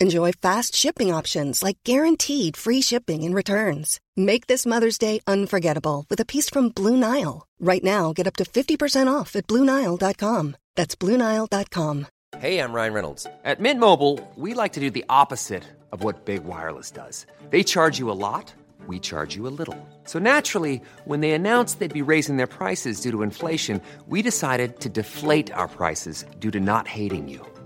Enjoy fast shipping options like guaranteed free shipping and returns. Make this Mother's Day unforgettable with a piece from Blue Nile. Right now, get up to 50% off at BlueNile.com. That's BlueNile.com. Hey, I'm Ryan Reynolds. At Mint Mobile, we like to do the opposite of what Big Wireless does. They charge you a lot, we charge you a little. So naturally, when they announced they'd be raising their prices due to inflation, we decided to deflate our prices due to not hating you.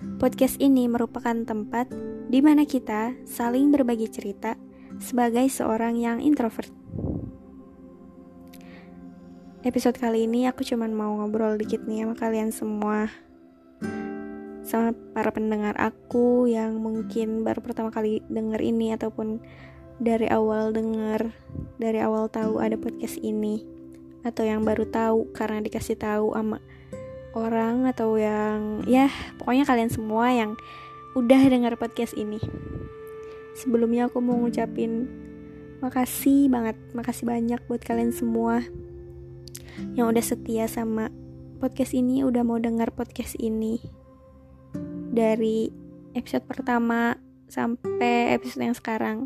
Podcast ini merupakan tempat di mana kita saling berbagi cerita sebagai seorang yang introvert. Episode kali ini aku cuman mau ngobrol dikit nih sama kalian semua. Sama para pendengar aku yang mungkin baru pertama kali denger ini ataupun dari awal denger, dari awal tahu ada podcast ini atau yang baru tahu karena dikasih tahu sama orang atau yang ya pokoknya kalian semua yang udah dengar podcast ini. Sebelumnya aku mau ngucapin makasih banget, makasih banyak buat kalian semua yang udah setia sama podcast ini, udah mau dengar podcast ini dari episode pertama sampai episode yang sekarang.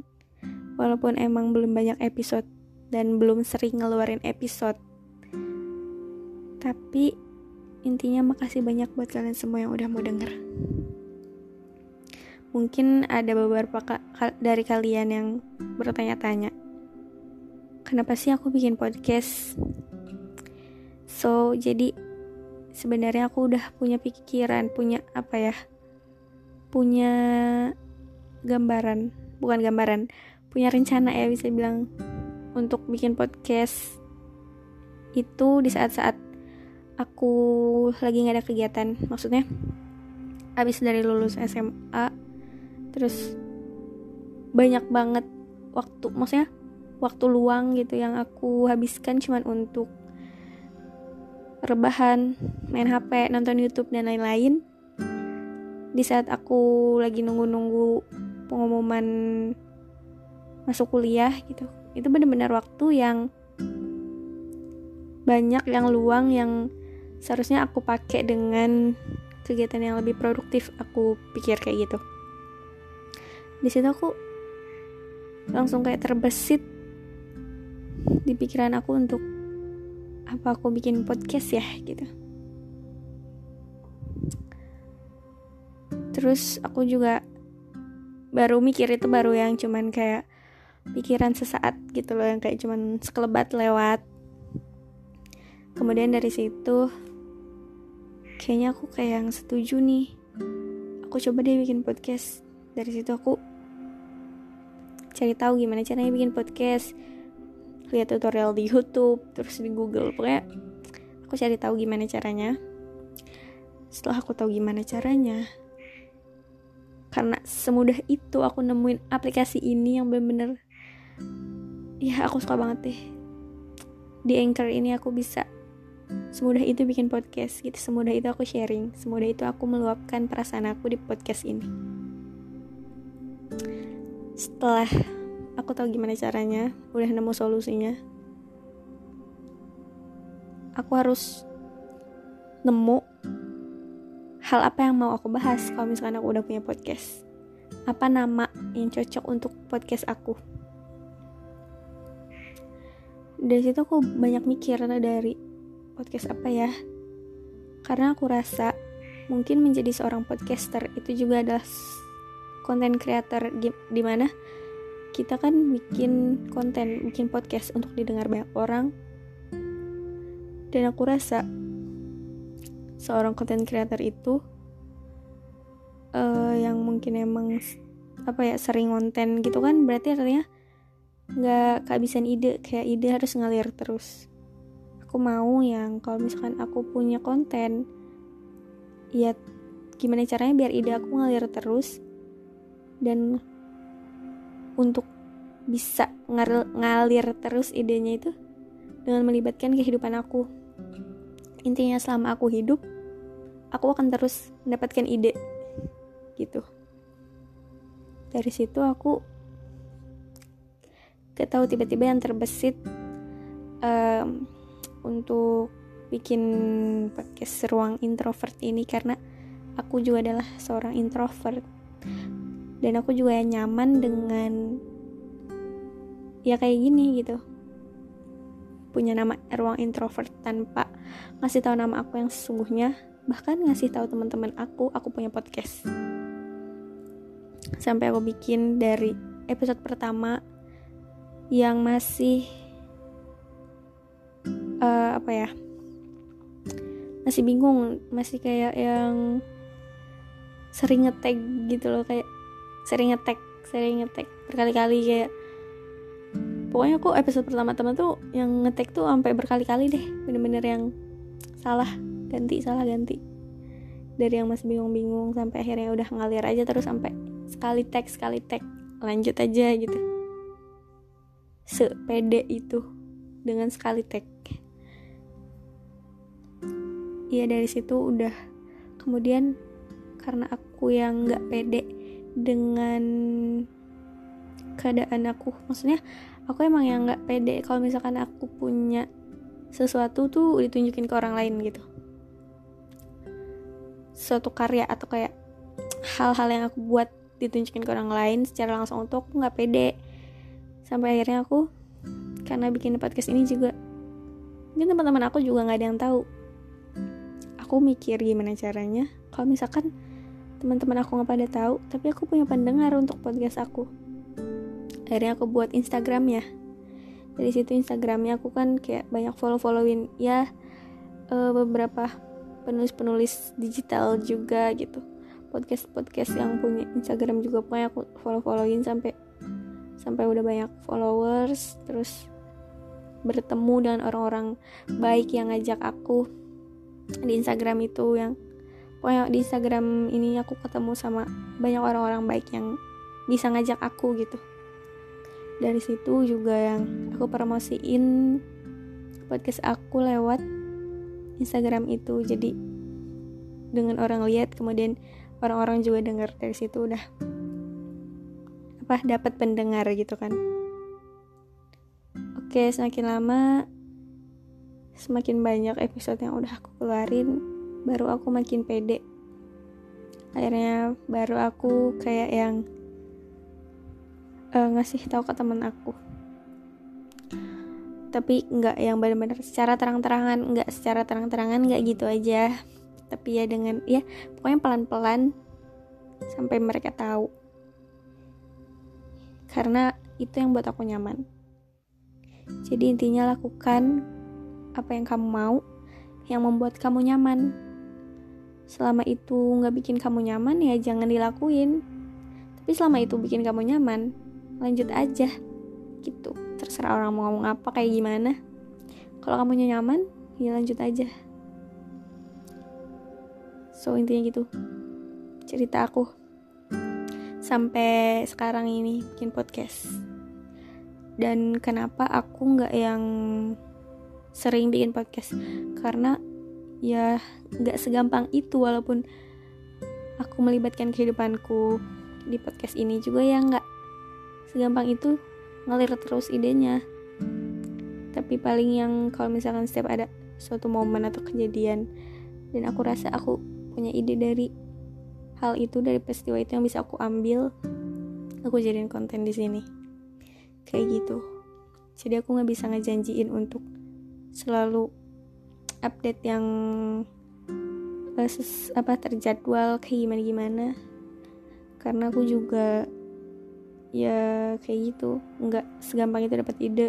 Walaupun emang belum banyak episode dan belum sering ngeluarin episode. Tapi intinya makasih banyak buat kalian semua yang udah mau denger. Mungkin ada beberapa ka dari kalian yang bertanya-tanya, kenapa sih aku bikin podcast? So, jadi sebenarnya aku udah punya pikiran, punya apa ya? Punya gambaran, bukan gambaran, punya rencana ya bisa bilang untuk bikin podcast itu di saat-saat aku lagi nggak ada kegiatan maksudnya abis dari lulus SMA terus banyak banget waktu maksudnya waktu luang gitu yang aku habiskan cuman untuk rebahan main HP nonton YouTube dan lain-lain. Di saat aku lagi nunggu-nunggu pengumuman masuk kuliah gitu itu benar-benar waktu yang banyak yang luang yang seharusnya aku pakai dengan kegiatan yang lebih produktif aku pikir kayak gitu. Di situ aku langsung kayak terbesit di pikiran aku untuk apa aku bikin podcast ya gitu. Terus aku juga baru mikir itu baru yang cuman kayak pikiran sesaat gitu loh yang kayak cuman sekelebat lewat. Kemudian dari situ kayaknya aku kayak yang setuju nih. Aku coba deh bikin podcast. Dari situ aku cari tahu gimana caranya bikin podcast. Lihat tutorial di YouTube terus di Google. Pokoknya aku cari tahu gimana caranya. Setelah aku tahu gimana caranya karena semudah itu aku nemuin aplikasi ini yang bener-bener ya aku suka banget deh. Di Anchor ini aku bisa semudah itu bikin podcast gitu semudah itu aku sharing semudah itu aku meluapkan perasaan aku di podcast ini. Setelah aku tahu gimana caranya udah nemu solusinya aku harus nemu hal apa yang mau aku bahas kalau misalkan aku udah punya podcast. Apa nama yang cocok untuk podcast aku? Dari situ aku banyak mikir dari podcast apa ya karena aku rasa mungkin menjadi seorang podcaster itu juga adalah konten creator di mana kita kan bikin konten, bikin podcast untuk didengar banyak orang. Dan aku rasa seorang konten creator itu uh, yang mungkin emang apa ya sering konten gitu kan berarti artinya nggak kehabisan ide kayak ide harus ngalir terus aku mau yang kalau misalkan aku punya konten ya gimana caranya biar ide aku ngalir terus dan untuk bisa ngalir, ngalir terus idenya itu dengan melibatkan kehidupan aku. Intinya selama aku hidup aku akan terus mendapatkan ide gitu. Dari situ aku tahu tiba-tiba yang terbesit um, untuk bikin podcast ruang introvert ini karena aku juga adalah seorang introvert. Dan aku juga nyaman dengan ya kayak gini gitu. Punya nama ruang introvert tanpa ngasih tahu nama aku yang sesungguhnya bahkan ngasih tahu teman-teman aku aku punya podcast. Sampai aku bikin dari episode pertama yang masih uh, apa ya masih bingung masih kayak yang sering ngetek gitu loh kayak sering ngetek sering ngetek berkali-kali kayak pokoknya aku episode pertama teman tuh yang ngetek tuh sampai berkali-kali deh bener-bener yang salah ganti salah ganti. Dari yang masih bingung-bingung sampai akhirnya udah ngalir aja terus sampai sekali tag sekali tag lanjut aja gitu. Sepede itu dengan sekali tag Iya dari situ udah. Kemudian karena aku yang nggak pede dengan keadaan aku maksudnya aku emang yang nggak pede. Kalau misalkan aku punya sesuatu tuh ditunjukin ke orang lain gitu. Suatu karya atau kayak hal-hal yang aku buat ditunjukin ke orang lain secara langsung untuk aku nggak pede. Sampai akhirnya aku karena bikin podcast ini juga mungkin teman-teman aku juga nggak ada yang tahu aku mikir gimana caranya. Kalau misalkan teman-teman aku nggak pada tahu tapi aku punya pendengar untuk podcast aku. Akhirnya aku buat Instagram ya dari situ Instagramnya aku kan kayak banyak follow followin ya uh, beberapa penulis-penulis digital juga gitu. Podcast-podcast yang punya Instagram juga punya aku follow followin sampai sampai udah banyak followers terus bertemu dengan orang-orang baik yang ngajak aku di Instagram itu yang pokoknya di Instagram ini aku ketemu sama banyak orang-orang baik yang bisa ngajak aku gitu. Dari situ juga yang aku promosiin podcast aku lewat Instagram itu. Jadi dengan orang lihat kemudian orang-orang juga dengar dari situ udah apa dapat pendengar gitu kan. Oke semakin lama semakin banyak episode yang udah aku keluarin baru aku makin pede. Akhirnya baru aku kayak yang uh, ngasih tahu ke teman aku. Tapi nggak yang benar-benar secara terang-terangan nggak secara terang-terangan nggak gitu aja. Tapi ya dengan ya pokoknya pelan-pelan sampai mereka tahu. Karena itu yang buat aku nyaman. Jadi intinya lakukan apa yang kamu mau yang membuat kamu nyaman. Selama itu nggak bikin kamu nyaman ya jangan dilakuin. Tapi selama itu bikin kamu nyaman lanjut aja. Gitu. Terserah orang mau ngomong apa kayak gimana. Kalau kamu nyaman ya lanjut aja. So intinya gitu. Cerita aku. Sampai sekarang ini bikin podcast. Dan kenapa aku nggak yang sering bikin podcast. Karena ya nggak segampang itu walaupun aku melibatkan kehidupanku di podcast ini juga ya nggak segampang itu ngalir terus idenya. Tapi paling yang kalau misalkan setiap ada suatu momen atau kejadian dan aku rasa aku punya ide dari hal itu dari peristiwa itu yang bisa aku ambil aku jadiin konten di sini. Kayak gitu. Jadi aku nggak bisa ngejanjiin untuk selalu update yang uh, ses, apa terjadwal kayak gimana gimana karena aku juga ya kayak gitu. Nggak segampang itu dapat ide.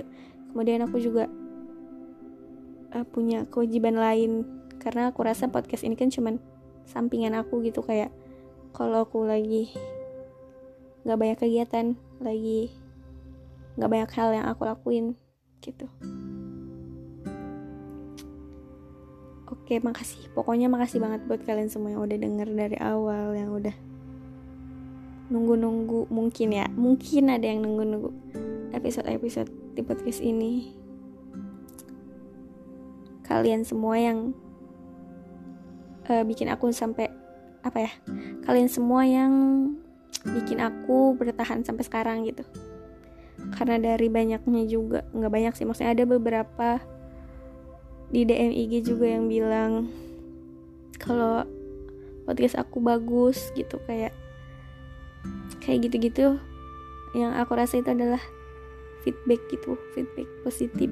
Kemudian aku juga uh, punya kewajiban lain. Karena aku rasa podcast ini kan cuman sampingan aku gitu. Kayak kalau aku lagi nggak banyak kegiatan lagi nggak banyak hal yang aku lakuin gitu oke makasih pokoknya makasih banget buat kalian semua yang udah denger dari awal yang udah nunggu-nunggu. Mungkin ya mungkin ada yang nunggu-nunggu episode-episode di podcast ini. Kalian semua yang uh, bikin aku sampai apa ya kalian semua yang bikin aku bertahan sampai sekarang gitu. Karena dari banyaknya juga nggak banyak sih maksudnya ada beberapa di DM IG juga yang bilang kalau podcast aku bagus gitu kayak kayak gitu-gitu. Yang aku rasa itu adalah feedback gitu feedback positif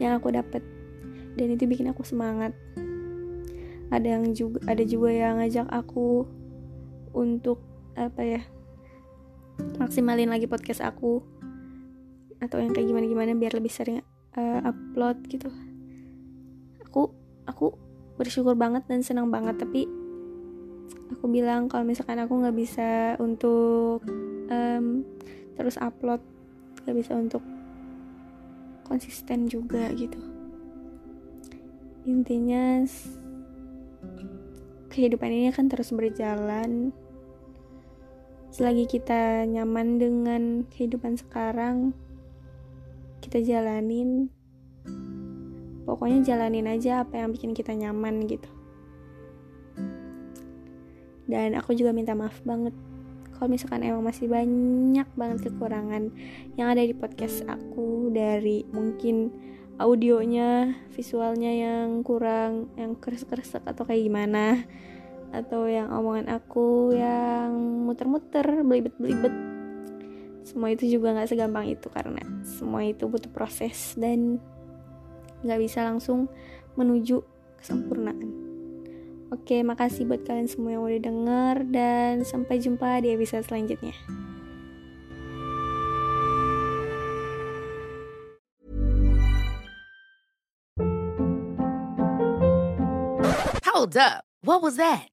yang aku dapat. Dan itu bikin aku semangat. Ada yang juga ada juga yang ngajak aku untuk apa ya maksimalin lagi podcast aku. Atau yang kayak gimana gimana biar lebih sering uh, upload gitu aku aku bersyukur banget dan senang banget tapi aku bilang kalau misalkan aku nggak bisa untuk um, terus upload nggak bisa untuk konsisten juga gitu. Intinya kehidupan ini akan terus berjalan. Selagi kita nyaman dengan kehidupan sekarang kita jalanin pokoknya jalanin aja apa yang bikin kita nyaman gitu. Dan aku juga minta maaf banget kalau misalkan emang masih banyak banget kekurangan yang ada di podcast aku dari mungkin audionya, visualnya yang kurang, yang keres-keresek atau kayak gimana atau yang omongan aku yang muter-muter, belibet-belibet. Semua itu juga gak segampang itu karena semua itu butuh proses dan gak bisa langsung menuju kesempurnaan oke makasih buat kalian semua yang udah denger dan sampai jumpa di episode selanjutnya Hold up. What was that?